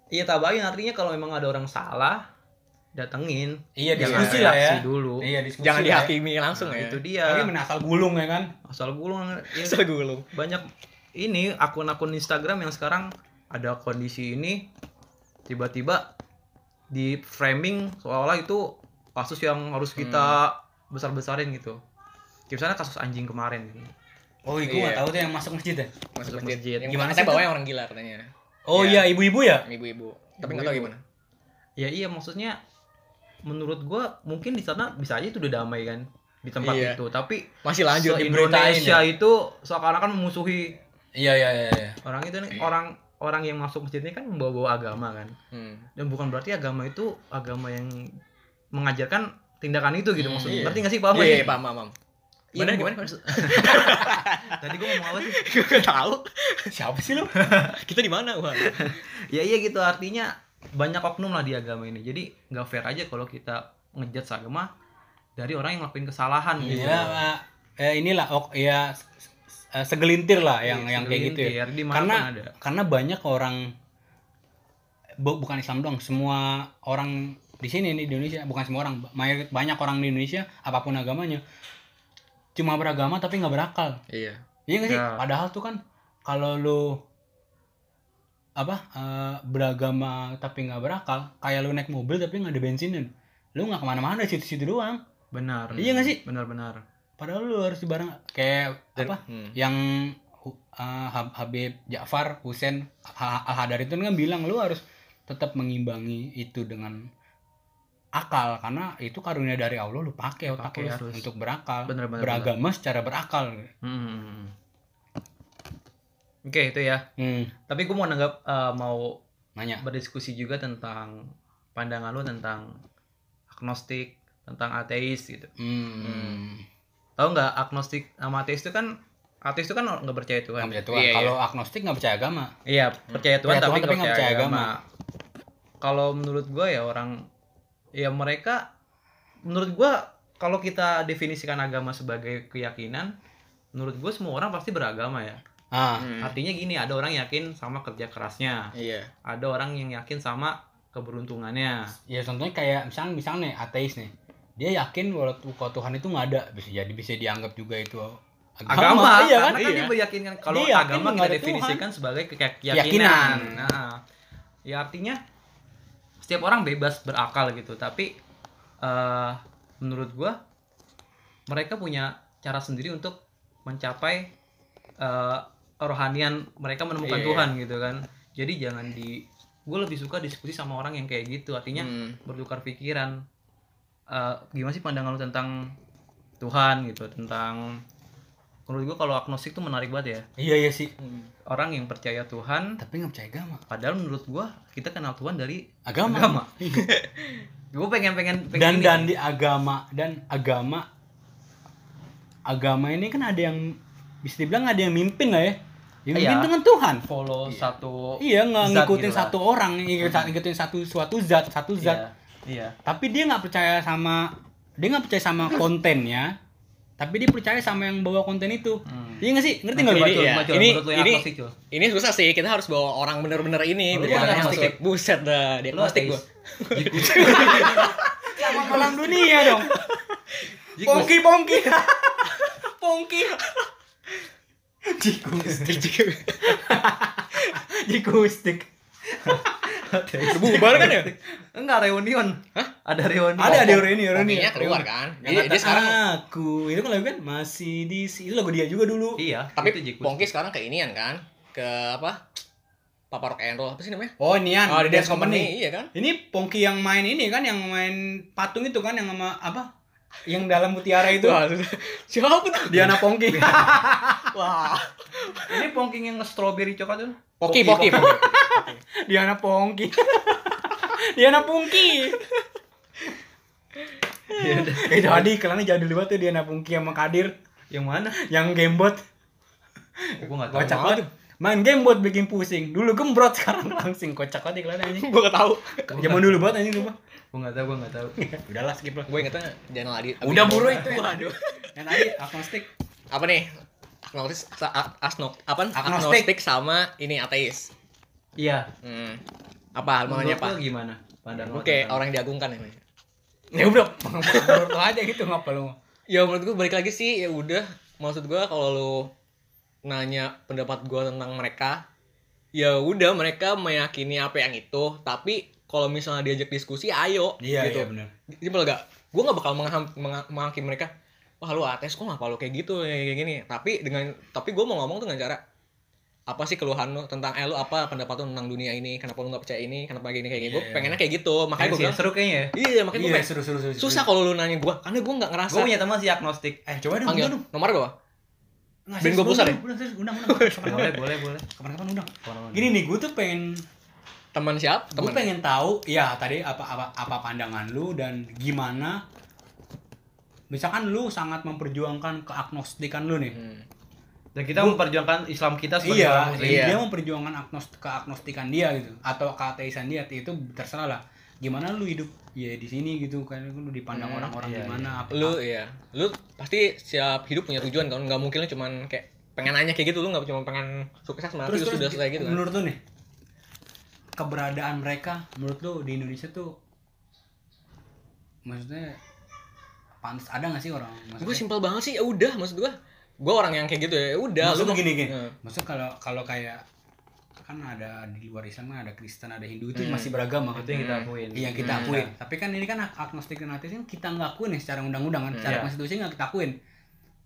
Iya tabayin artinya kalau memang ada orang salah datengin. Iya Jangan diskusi lah ya. dulu. Iya diskusi. Jangan ya. dihakimi langsung Nah, ya. Itu dia. Tapi menasal gulung ya kan. Asal gulung ya, Asal gulung. banyak ini akun-akun Instagram yang sekarang ada kondisi ini tiba-tiba di framing seolah-olah itu kasus yang harus kita besar-besarin gitu. Kayak misalnya kasus anjing kemarin gitu. Oh, gue Iya. nggak tahu tuh yang masuk masjid ya. Masuk masjid. masjid. Yang Gimana sih bawanya orang gila katanya. Oh Iya. iya, ibu-ibu ya? Ibu-ibu. Tapi nggak tahu gimana. Ya iya maksudnya menurut gua mungkin di sana bisa aja itu udah damai kan di tempat Iya. itu tapi Masih lanjut diberitain Indonesia itu seakan-akan memusuhi Iya iya iya. iya. orang itu nih orang orang yang masuk masjid ini kan membawa-bawa agama kan Hmm. dan bukan berarti agama itu agama yang mengajarkan tindakan itu gitu Hmm, maksudnya iya. ngerti gak sih paham Iya, iya, paham, paham, Gimana, gua- gimana, gimana? tadi gua ngomong apa sih Gue nggak tahu. Siapa sih lu? Kita di mana, Wah? ya iya gitu artinya banyak oknum lah di agama ini jadi nggak fair aja kalau kita ngejudge agama dari orang yang ngelakuin kesalahan gitu Iya, Pak. eh, inilah ok ya eh, segelintir lah yang Iya, yang kayak gitu ya. Karena ada. karena banyak orang bu- bukan Islam doang, semua orang di sini nih di Indonesia, bukan semua orang, banyak orang di Indonesia apa pun agamanya cuma beragama tapi nggak berakal. Iya. Iya nggak sih? Ya. Padahal tuh kan kalau lu apa eh, beragama tapi nggak berakal, kayak lu naik mobil tapi nggak ada bensinnya, lu nggak ke mana-mana situ-situ doang. benar Iya nggak sih? benar-benar Padahal lu harus dibareng kayak Dan- apa? Hmm. Yang eh, Hab- Habib Ja'far Husain Al Hadar itu kan bilang lu harus tetap mengimbangi itu dengan akal karena itu karunia dari Allah lu pakai otak lu harus. untuk berakal Bener-bener, beragama secara berakal Hmm. Oke itu ya. hmm, Tapi gue mau nanggap eh, mau nanya berdiskusi juga tentang pandangan lu tentang agnostik, tentang ateis gitu. hmm. Tahu nggak agnostik sama ateis itu kan ateis itu kan nggak percaya nggak Tuhan. percaya Tuhan Iya, kalau agnostik nggak percaya agama Iya percaya Tuhan Percaya tapi Tuhan, nggak tapi percaya, agama. Kalau menurut gue ya orang ya mereka menurut gue kalau kita definisikan agama sebagai keyakinan, menurut gue semua orang pasti beragama ya. ah Hmm. Artinya gini, ada orang yakin sama kerja kerasnya, Iya. ada orang yang yakin sama keberuntungannya. ya contohnya kayak misalnya misalnya nih ateis nih dia yakin kalau, kalau Tuhan itu nggak ada bisa jadi bisa dianggap juga itu Agama, iya kan karena kan Iya. dia meyakinkan kalau Dia agama nggak kita definisikan sebagai ke- keyakinan. Keyakinan. Nah, ya artinya setiap orang bebas berakal gitu, tapi eh menurut gua mereka punya cara sendiri untuk mencapai eh rohanian mereka menemukan Iya. Tuhan gitu kan. Jadi jangan di gue lebih suka diskusi sama orang yang kayak gitu artinya Hmm. bertukar pikiran Eh, gimana sih pandangan lu tentang Tuhan gitu tentang menurut gua kalau agnostik tuh menarik banget ya. Iya iya sih. Hmm. orang yang percaya Tuhan tapi nggak percaya agama. padahal menurut gua kita kenal Tuhan dari agama, agama. Gue pengen pengen pengen dan ini dan di agama dan agama agama ini kan ada yang bisa dibilang ada yang mimpin lah ya? Yang Iya. mimpin dengan Tuhan. Follow satu iya nggak ngikutin gitu satu orang ngikutin, ngikutin satu suatu zat satu zat. Iya iya. Tapi dia nggak percaya sama dia nggak percaya sama kontennya tapi dia percaya sama yang bawa konten itu Hmm. iya nggak sih ngerti nggak Ini iya. Cul, ini- yang ini- Cul? Ini susah sih, kita harus bawa orang bener-bener ini. Lu agnostik? Buset dah, dia Lu agnostik ateis? gua. sama malam dunia dong pongki pongki pongki jikustik jikustik Udah bubar kan ya? enggak reunion Hah? ada reunion ada ada reuni reuni Pokoknya keluar kan. Dia, dia sekarang aku itu kan lagu kan masih di itu lagu dia juga dulu iya tapi. Pongki sekarang ke inian kan? Ke apa? Papa Rock and Roll apa sih namanya? oh nian Oh, di Dance Company, iya kan? ini Pongki yang main ini kan yang main patung itu kan yang sama apa yang dalam mutiara itu? Wah, siapa tuh? Diana Pongki. Wah. ini pongking yang strawberry coklat tuh? Poki, Poki, Poki. Diana Pongki. Diana Pongki. Eh jadi iklannya jadul banget tuh Diana Pongki sama Kadir. Yang mana? Yang gamebot. Gue nggak tahu. Kocak Apa banget. Tuh? main game buat bikin pusing. Dulu gembrot sekarang langsing. Kocak banget iklan anjing gue gak tau zaman dulu banget anjing lupa Gue nggak tahu, gue nggak tahu. udahlah skip lah. Gue ingetnya Jainal Adi. Udah buru itu. Ya. waduh yang tadi agnostik. Apa nih? Agnostik asnok apa Agnostik. sama ini ateis. Iya. hmm. apa mau nanya apa? gimana? Pandangan lu oke orang diagungkan ya ya udah. Menurut lo aja gitu ngapa lu? Ya menurut gue balik lagi sih ya udah. Maksud gue kalau lu nanya pendapat gue tentang mereka ya udah mereka meyakini apa yang itu. Tapi kalau misalnya diajak diskusi ayo iya gitu. iya simpel gak? Gue gak bakal menghakimi mereka wah lu ateis kok ngapa lu kayak gitu kayak gini? Tapi dengan tapi gue mau ngomong tuh dengan cara apa sih keluhan lu tentang eh lu apa pendapat lu tentang dunia ini? Kenapa lu gak percaya ini? Kenapa gini kayak gini gue Iya. pengennya kayak gitu. Makanya gue Sih, bilang seru kayaknya ya. iya makanya gue iya seru seru seru susah kalau lu nanya gue karena gue nggak ngerasa. Gue punya teman sih agnostik. eh coba dong panggil. dong. Nomor berapa Nggak, Ben serius, gua pulsa undang, undang, undang. Boleh, boleh, boleh. kapan kapan undang. Gini nih gue tuh pengen teman siapa? Gue teman. pengen tahu ya tadi apa apa apa pandangan lu dan gimana misalkan lu sangat memperjuangkan keagnostikan lu nih. Hmm. Dan kita memperjuangkan Islam kita sebagai iya, orang muslim. Iya. dia memperjuangkan agnost keagnostikan dia gitu atau keateisan dia itu terserah lah. Gimana lu hidup? Ya di sini gitu kan lu dipandang Hmm, orang-orang iya, gimana apa lu iya. Lu pasti siap hidup punya tujuan kan? Nggak mungkin lu cuman kayak pengen nanya kayak gitu lu nggak cuma pengen sukses mati terus, lu sudah terus selesai gitu kan? menurut lu nih keberadaan mereka menurut lu di Indonesia tuh maksudnya pantas ada gak sih orang gue maksudnya simpel banget sih ya udah maksud gue gue orang yang kayak gitu ya udah maksud lu gini gini Hmm. maksud kalau kalau kayak kan ada di luar Islam kan ada Kristen ada Hindu itu Hmm. masih beragama kan Itu yang kita akuin. Iya kita Hmm. akuin. Tapi kan ini kan ag- agnostik dan ateis kan kita nggak akuin ya secara undang-undang kan, Hmm, secara iya. konstitusi nggak kita akuin.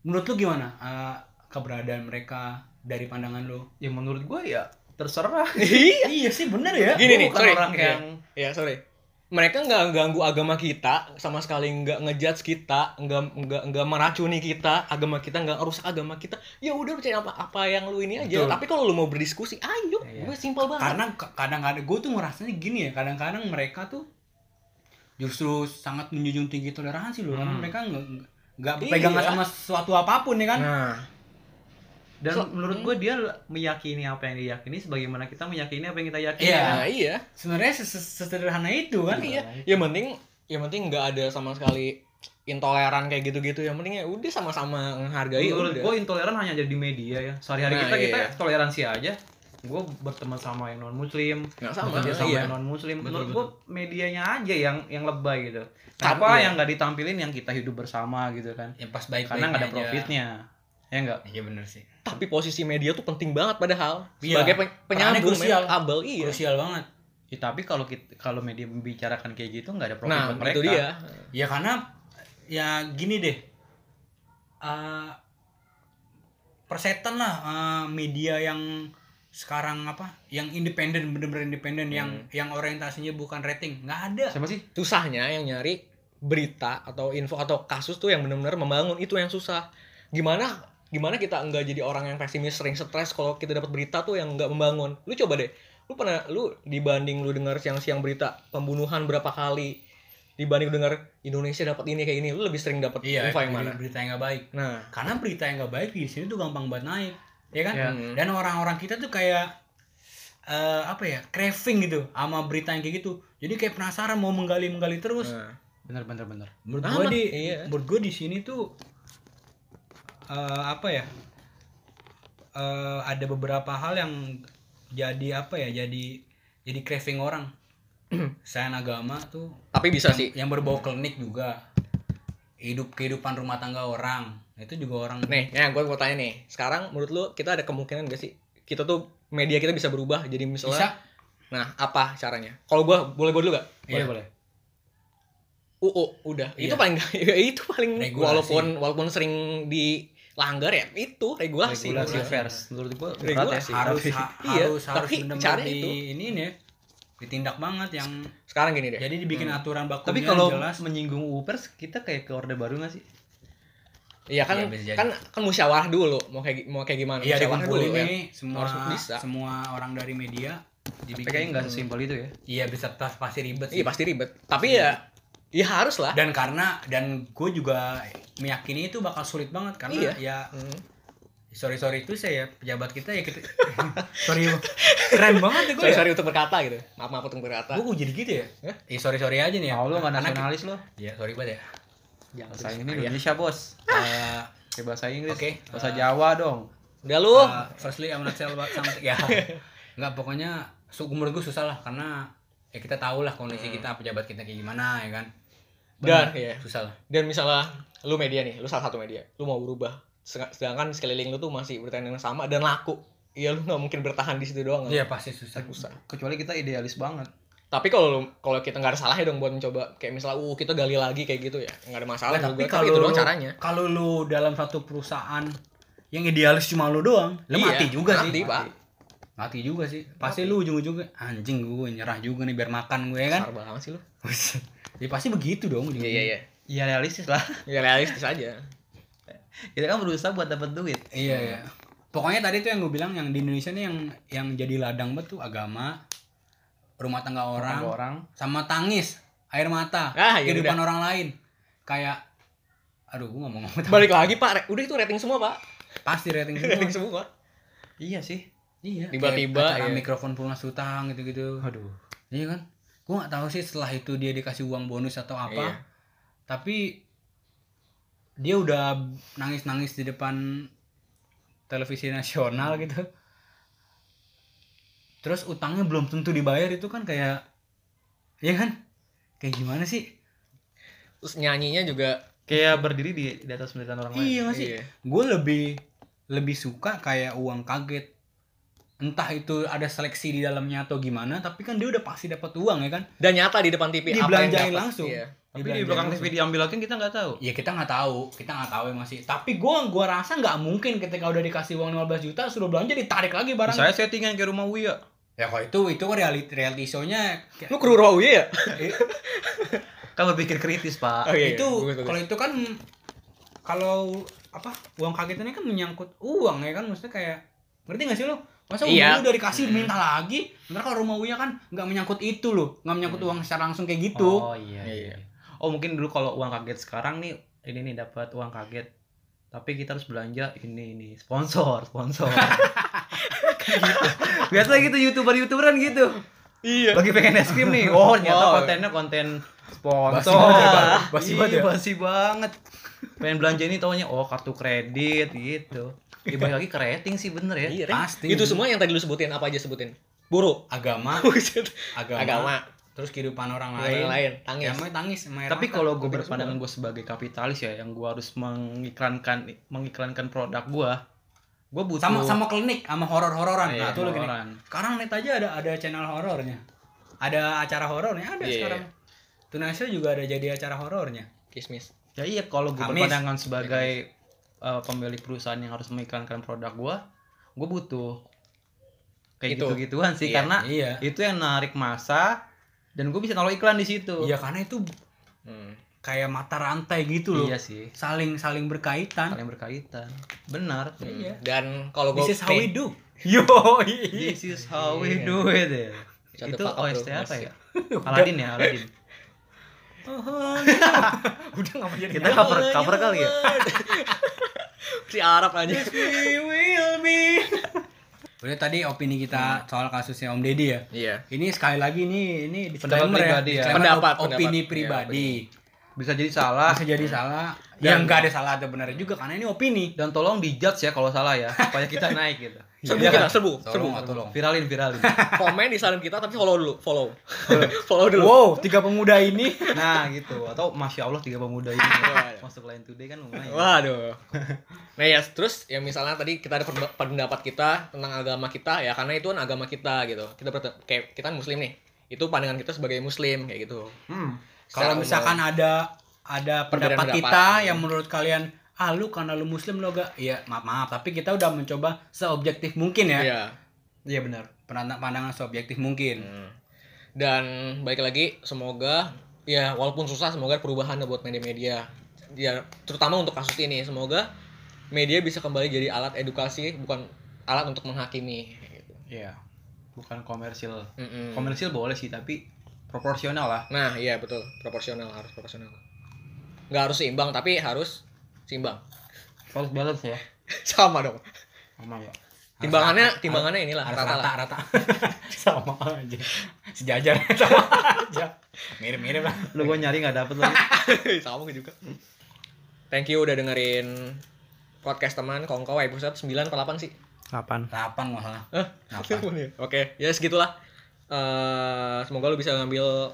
Menurut lu gimana eh, keberadaan mereka dari pandangan lu? Ya menurut gue ya terserah. iya iya sih bener ya. Gini nih, sorry. orang Iya. yang ya sorry mereka nggak ganggu agama kita sama sekali nggak ngejudge kita nggak nggak nggak meracuni kita agama kita nggak rusak agama kita ya udah percaya apa apa yang lu ini aja Betul. tapi kalau lu mau berdiskusi ayo Iya. gue simpel banget Karena kadang-kadang gue tuh ngerasanya gini ya, kadang-kadang mereka tuh justru sangat menjunjung tinggi toleransi loh, karena Hmm. mereka nggak nggak Iya. pegangan sama sesuatu apa pun ya kan. nah dan So- menurut gue dia meyakini apa yang diyakini sebagaimana kita meyakini apa yang kita yakini. Iya. nah iya Sebenarnya ses- ses- sesederhana itu kan. iya yang penting yang penting nggak ada sama sekali intoleran kayak gitu-gitu yang penting ya udah sama-sama menghargai Menurut gue intoleran hanya jadi di media ya. Sehari-hari Nah, kita kita iya. toleransi aja. Gue berteman sama yang non muslim, nggak sama bekerja sama iya. yang non muslim. Betul, Menurut gue medianya aja yang yang lebay gitu. Kenapa iya. yang nggak ditampilin yang kita hidup bersama gitu kan? Ya pas baik Karena nggak ada profitnya. Ya enggak? Iya bener sih. Tapi posisi media tuh penting banget padahal Iya. sebagai penyambung krusial. men- kabel iya Krusial banget. Ya, tapi kalau kita kalau media membicarakan kayak gitu nggak ada profit nah mereka. itu dia Ya karena ya gini deh. Eh persetan lah eh, media yang sekarang apa? Yang independen bener-bener independen yang yang orientasinya bukan rating. nggak ada. Siapa sih? susahnya yang nyari berita atau info atau kasus tuh yang benar-benar membangun itu yang susah gimana gimana kita enggak jadi orang yang pesimis sering stres kalau kita dapat berita tuh yang enggak membangun lu coba deh lu pernah lu dibanding lu dengar siang-siang berita pembunuhan berapa kali dibanding lu dengar Indonesia dapat ini kayak ini lu lebih sering dapat Iya, info yang berita- mana berita yang nggak baik. nah Karena berita yang nggak baik di sini tuh gampang banget naik, ya kan? Ya. Hmm. Dan orang-orang kita tuh kayak eh apa ya, craving gitu sama berita yang kayak gitu. Jadi kayak penasaran mau menggali-menggali terus. nah. Bener bener bener. menurut gue di iya. menurut gue di sini tuh eh, apa ya eh, ada beberapa hal yang jadi apa ya jadi jadi craving orang selain agama tuh tapi bisa yang, sih yang berbau klinik juga hidup kehidupan rumah tangga orang itu juga orang nih ya gue mau tanya nih sekarang menurut lu kita ada kemungkinan gak sih kita tuh media kita bisa berubah jadi misalnya bisa Nah, apa caranya? Kalau gua boleh gua dulu gak? Boleh boleh. UU udah. Itu Iya. paling itu paling Regulasi. walaupun walaupun sering dilanggar ya itu regulasi. Regulasi pers. Menurut gua berat ya Regulasi. sih. harus Tapi- Iya, harus harus caranya di itu. ini nih ditindak banget yang Sekarang gini deh. jadi dibikin Hmm. aturan bakunya Tapi kalau jelas menyinggung UU pers kita kayak ke orde baru gak sih? Iya kan Iya, jadi. kan kan musyawarah dulu mau kayak mau kayak gimana? Iya Musyawarah dulu, ya. nih semua Harus bisa. semua orang dari media Tapi kayaknya nggak sesimpel itu ya. Iya bisa tas pasti ribet sih. Iya pasti ribet. Tapi ya ya harus lah. Dan karena dan gue juga meyakini itu bakal sulit banget karena Iya. ya Hmm. sorry sorry itu saya pejabat kita ya kita sorry keren banget ya gue sorry ya sorry untuk berkata gitu maaf maaf untuk berkata gue jadi gitu ya eh sorry sorry aja nih ya lu nggak nasionalis lo? Iya sorry banget ya jangan Bahasa ini Iya. Indonesia bos. Eh, Kayak bahasa Inggris. Oke. Bahasa Eh, Jawa dong. udah lu uh, firstly I'm not sell about something ya nggak pokoknya su menurut gue susah lah karena ya kita tahu lah kondisi kita pejabat kita kayak gimana ya kan Dan, iya. susah lah. dan misalnya lu media nih lu salah satu media lu mau berubah. Sedang- sedangkan sekeliling lu tuh masih bertahan yang sama dan laku. Iya lu nggak mungkin bertahan di situ doang. Kan? iya pasti susah. Susah. Kecuali kita idealis banget. tapi kalau lu- kalau kita nggak ada salahnya dong buat mencoba kayak misalnya uh kita gali lagi kayak gitu ya nggak ada masalah Nah, tapi kalau itu lu, doang caranya. kalau lu dalam satu perusahaan yang idealis cuma lu doang lu Iya, mati juga mati, sih. Pak. mati juga sih. Pasti lu ujung-ujungnya anjing gue nyerah juga nih biar makan gue ya kan? Besar banget sih lu ya pasti begitu dong iya iya iya Iya realistis lah. ya realistis aja Kita kan berusaha buat dapat duit. Iya iya. Pokoknya tadi tuh yang gue bilang yang di Indonesia nih yang yang jadi ladang banget tuh agama, rumah tangga orang, Orang orang. sama tangis, air mata, Ah, iya kehidupan orang lain. Kayak aduh gue ngomong ngomong balik lagi pak udah itu rating semua pak pasti rating rating semua. semua Iya sih. iya. Tiba-tiba, iya. mikrofon pelunas utang gitu-gitu. Aduh. Iya kan? Gue nggak tahu sih setelah itu dia dikasih uang bonus atau apa. Iya. Tapi dia udah nangis-nangis di depan televisi nasional gitu. Terus utangnya belum tentu dibayar itu kan kayak Iya kan? Kayak gimana sih? terus nyanyinya juga Kayak berdiri di, di atas penderitaan orang lain. Iya nggak sih? Iya. Gue lebih lebih suka kayak uang kaget. Entah itu ada seleksi di dalamnya atau gimana, tapi kan dia udah pasti dapat uang ya kan? dan nyata di depan TV apa yang Dibelanjain langsung. Iya. Tapi di belakang TV diambil lagi kita nggak tahu. Ya kita nggak tahu, kita nggak tahu ya masih. Tapi gua gua rasa nggak mungkin ketika udah dikasih uang 15 juta suruh belanja ditarik lagi barang. Saya settingan ke rumah Uya. Ya kalau itu itu reality reality show-nya kayak- lu kru raw ya Kan berpikir kritis, Pak. Oh, iya, iya. itu bagus. kalau itu kan kalau apa uang kagetnya kan menyangkut uang ya kan maksudnya kayak ngerti gak sih lo masa uang Iya. lu udah dikasih minta lagi sebenarnya kalau rumah Uya kan nggak menyangkut itu loh nggak menyangkut uang secara langsung kayak gitu Oh iya. Iya. iya. Oh mungkin dulu kalau uang kaget sekarang nih ini nih dapat uang kaget. Tapi kita harus belanja ini ini sponsor, sponsor. Kayak gitu. Biasa gitu youtuber-youtuberan gitu. iya Lagi pengen es krim nih. Oh, ternyata Wow. kontennya konten sponsor. ya, Pak. Basi Iya, banget ya. Basi banget. Pengen belanja ini taunya oh kartu kredit gitu. Ya balik lagi ke rating sih bener ya. iya. Pasti. itu semua yang tadi lu sebutin apa aja sebutin? Buru? Agama. Agama, agama. Terus kehidupan orang lain lain. lain. Tangis. Ya tangis Tapi kalau gue berpandangan gue sebagai kapitalis ya, yang gue harus mengiklankan mengiklankan produk gue, gue butuh sama sama klinik sama horor hororan Iya, nah tuh lo gini. sekarang net aja ada ada channel horornya. Ada acara horornya ada Iya, sekarang Tunasya juga ada jadi acara horornya kismis Ya iya kalau gue berpandangan sebagai uh, pemilik perusahaan yang harus mengiklankan produk gue, gue butuh kayak Itu. gitu-gituan sih Iya, karena iya itu yang narik masa dan gue bisa naruh iklan di situ. iya karena itu hmm. kayak mata rantai gitu loh Iya sih, saling saling berkaitan saling berkaitan. Benar. Iya. dan kalau gue this is how we do Yo, this is how we Iya. do it. ya. Itu OST apa ya? Aladin ya, Aladin. udah nggak mau jadi Kita cover cover kali ya. si Arab aja. Udah tadi opini kita soal kasusnya Om Deddy ya? Iya. Ini sekali lagi nih ini Pendapat disclaimer pribadi ya. Pendapat, op- opini pendapat. pribadi Bisa jadi salah bisa jadi salah Dan- ya nggak ada salah atau benar juga karena ini opini dan tolong dijudge ya kalau salah ya, supaya kita naik gitu. serbu Iya kita kan? serbu serbu tolong Viralin, viralin. komen di salam kita tapi follow dulu follow follow dulu wow tiga pemuda ini Nah gitu. Atau masya Allah tiga pemuda ini masuk Line Today kan lumayan. Waduh. Nah ya terus ya misalnya tadi kita ada pendapat kita tentang agama kita ya karena itu kan agama kita gitu. Kita kayak kita kan muslim nih. Itu pandangan kita sebagai muslim kayak gitu. Hmm. Kalau misalkan umum. ada ada pendapat pendapat. kita yang menurut kalian ah lu karena lu muslim lo gak iya maaf maaf tapi kita udah mencoba seobjektif mungkin ya Iya. Iya benar. pandangan pandangan seobjektif mungkin Hmm. Dan balik lagi semoga ya walaupun susah semoga perubahan buat media-media. Ya terutama untuk kasus ini semoga media bisa kembali jadi alat edukasi bukan alat untuk menghakimi gitu. Iya. Bukan komersil. Mm-mm. Komersil boleh sih tapi proporsional lah. Nah, iya betul, proporsional harus proporsional. Nggak harus seimbang tapi harus seimbang. Harus balance ya. Sama dong. Sama? Timbangannya Harus rata. timbangannya inilah harus rata rata rata sama aja sejajar sama aja mirip mirip lah Lu gua nyari enggak dapet lagi. Sama gue juga. Thank you udah dengerin podcast teman Kongko episode 9 apa 8 sih? Delapan nggak salah Hah? Delapan. Oke, ya segitulah. Eh, semoga lu bisa ngambil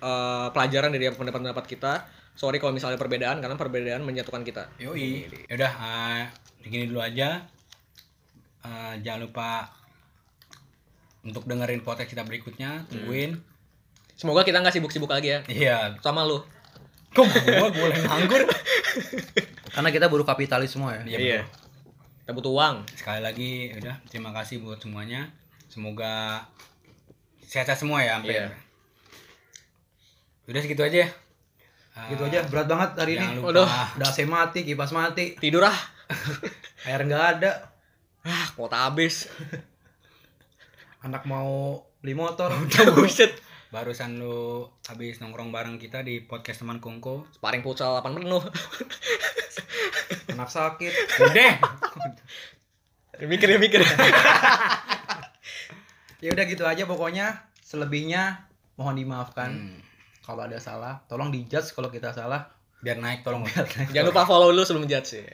eh, pelajaran dari pendapat-pendapat kita. Sorry kalau misalnya perbedaan karena perbedaan menjatuhkan kita. Yoi. Yaudah, uh, begini dulu aja. Eh, jangan lupa untuk dengerin podcast kita berikutnya. Tungguin. Semoga kita nggak sibuk-sibuk lagi ya Iya. sama lu. Kok gua boleh nganggur? Karena kita buruh kapitalis semua ya. Iya. Betul. Kita butuh uang. Sekali lagi, udah terima kasih buat semuanya. Semoga sehat-sehat semua ya, sampai. Iya. Udah segitu aja. ya. Gitu aja berat banget hari Jangan ini. lupa. Udah AC mati, kipas mati, Tidur ah. air enggak ada. Ah, kuota habis. Anak mau beli motor. Buset. Barusan lu habis nongkrong bareng kita di podcast teman Kongko. Sparring futsal 8 penuh. Anak sakit. Udah. mikir ya mikir. Ya udah gitu aja pokoknya. Selebihnya mohon dimaafkan Hmm. kalau ada salah. Tolong dijudge kalau kita salah. Biar naik tolong. Jangan lupa follow lu sebelum judge ya.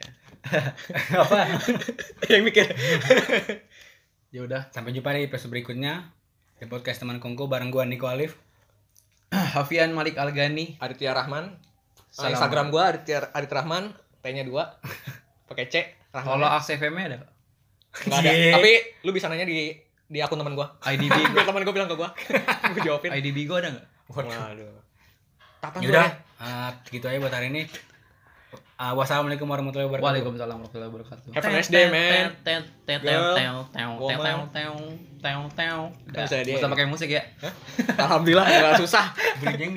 Apa? Yang mikir. ya udah. Sampai jumpa di episode berikutnya di podcast teman Kongko bareng gua Niko Alif. Hafian Malik Algani. Aditya Rahman. Ah, Salam. Instagram gua Aditya Adit Rahman, T-nya 2. Pakai C. Kalau Rahman. ACFM-nya ada nggak? Enggak ada. Tapi lu bisa nanya di di akun teman gua. IDB gua. teman gua bilang ke gua. gua jawabin. IDB gua ada nggak? Waduh. Tapan Yaudah, gua eh, segitu aja buat hari ini. Eh, wassalamualaikum warahmatullahi wabarakatuh. Waalaikumsalam warahmatullahi wabarakatuh. Have a nice day, man. Girl. Woman. Udah, Bisa dia. Nggak usah pakai musik ya. ya. Alhamdulillah enggak susah. Bridging.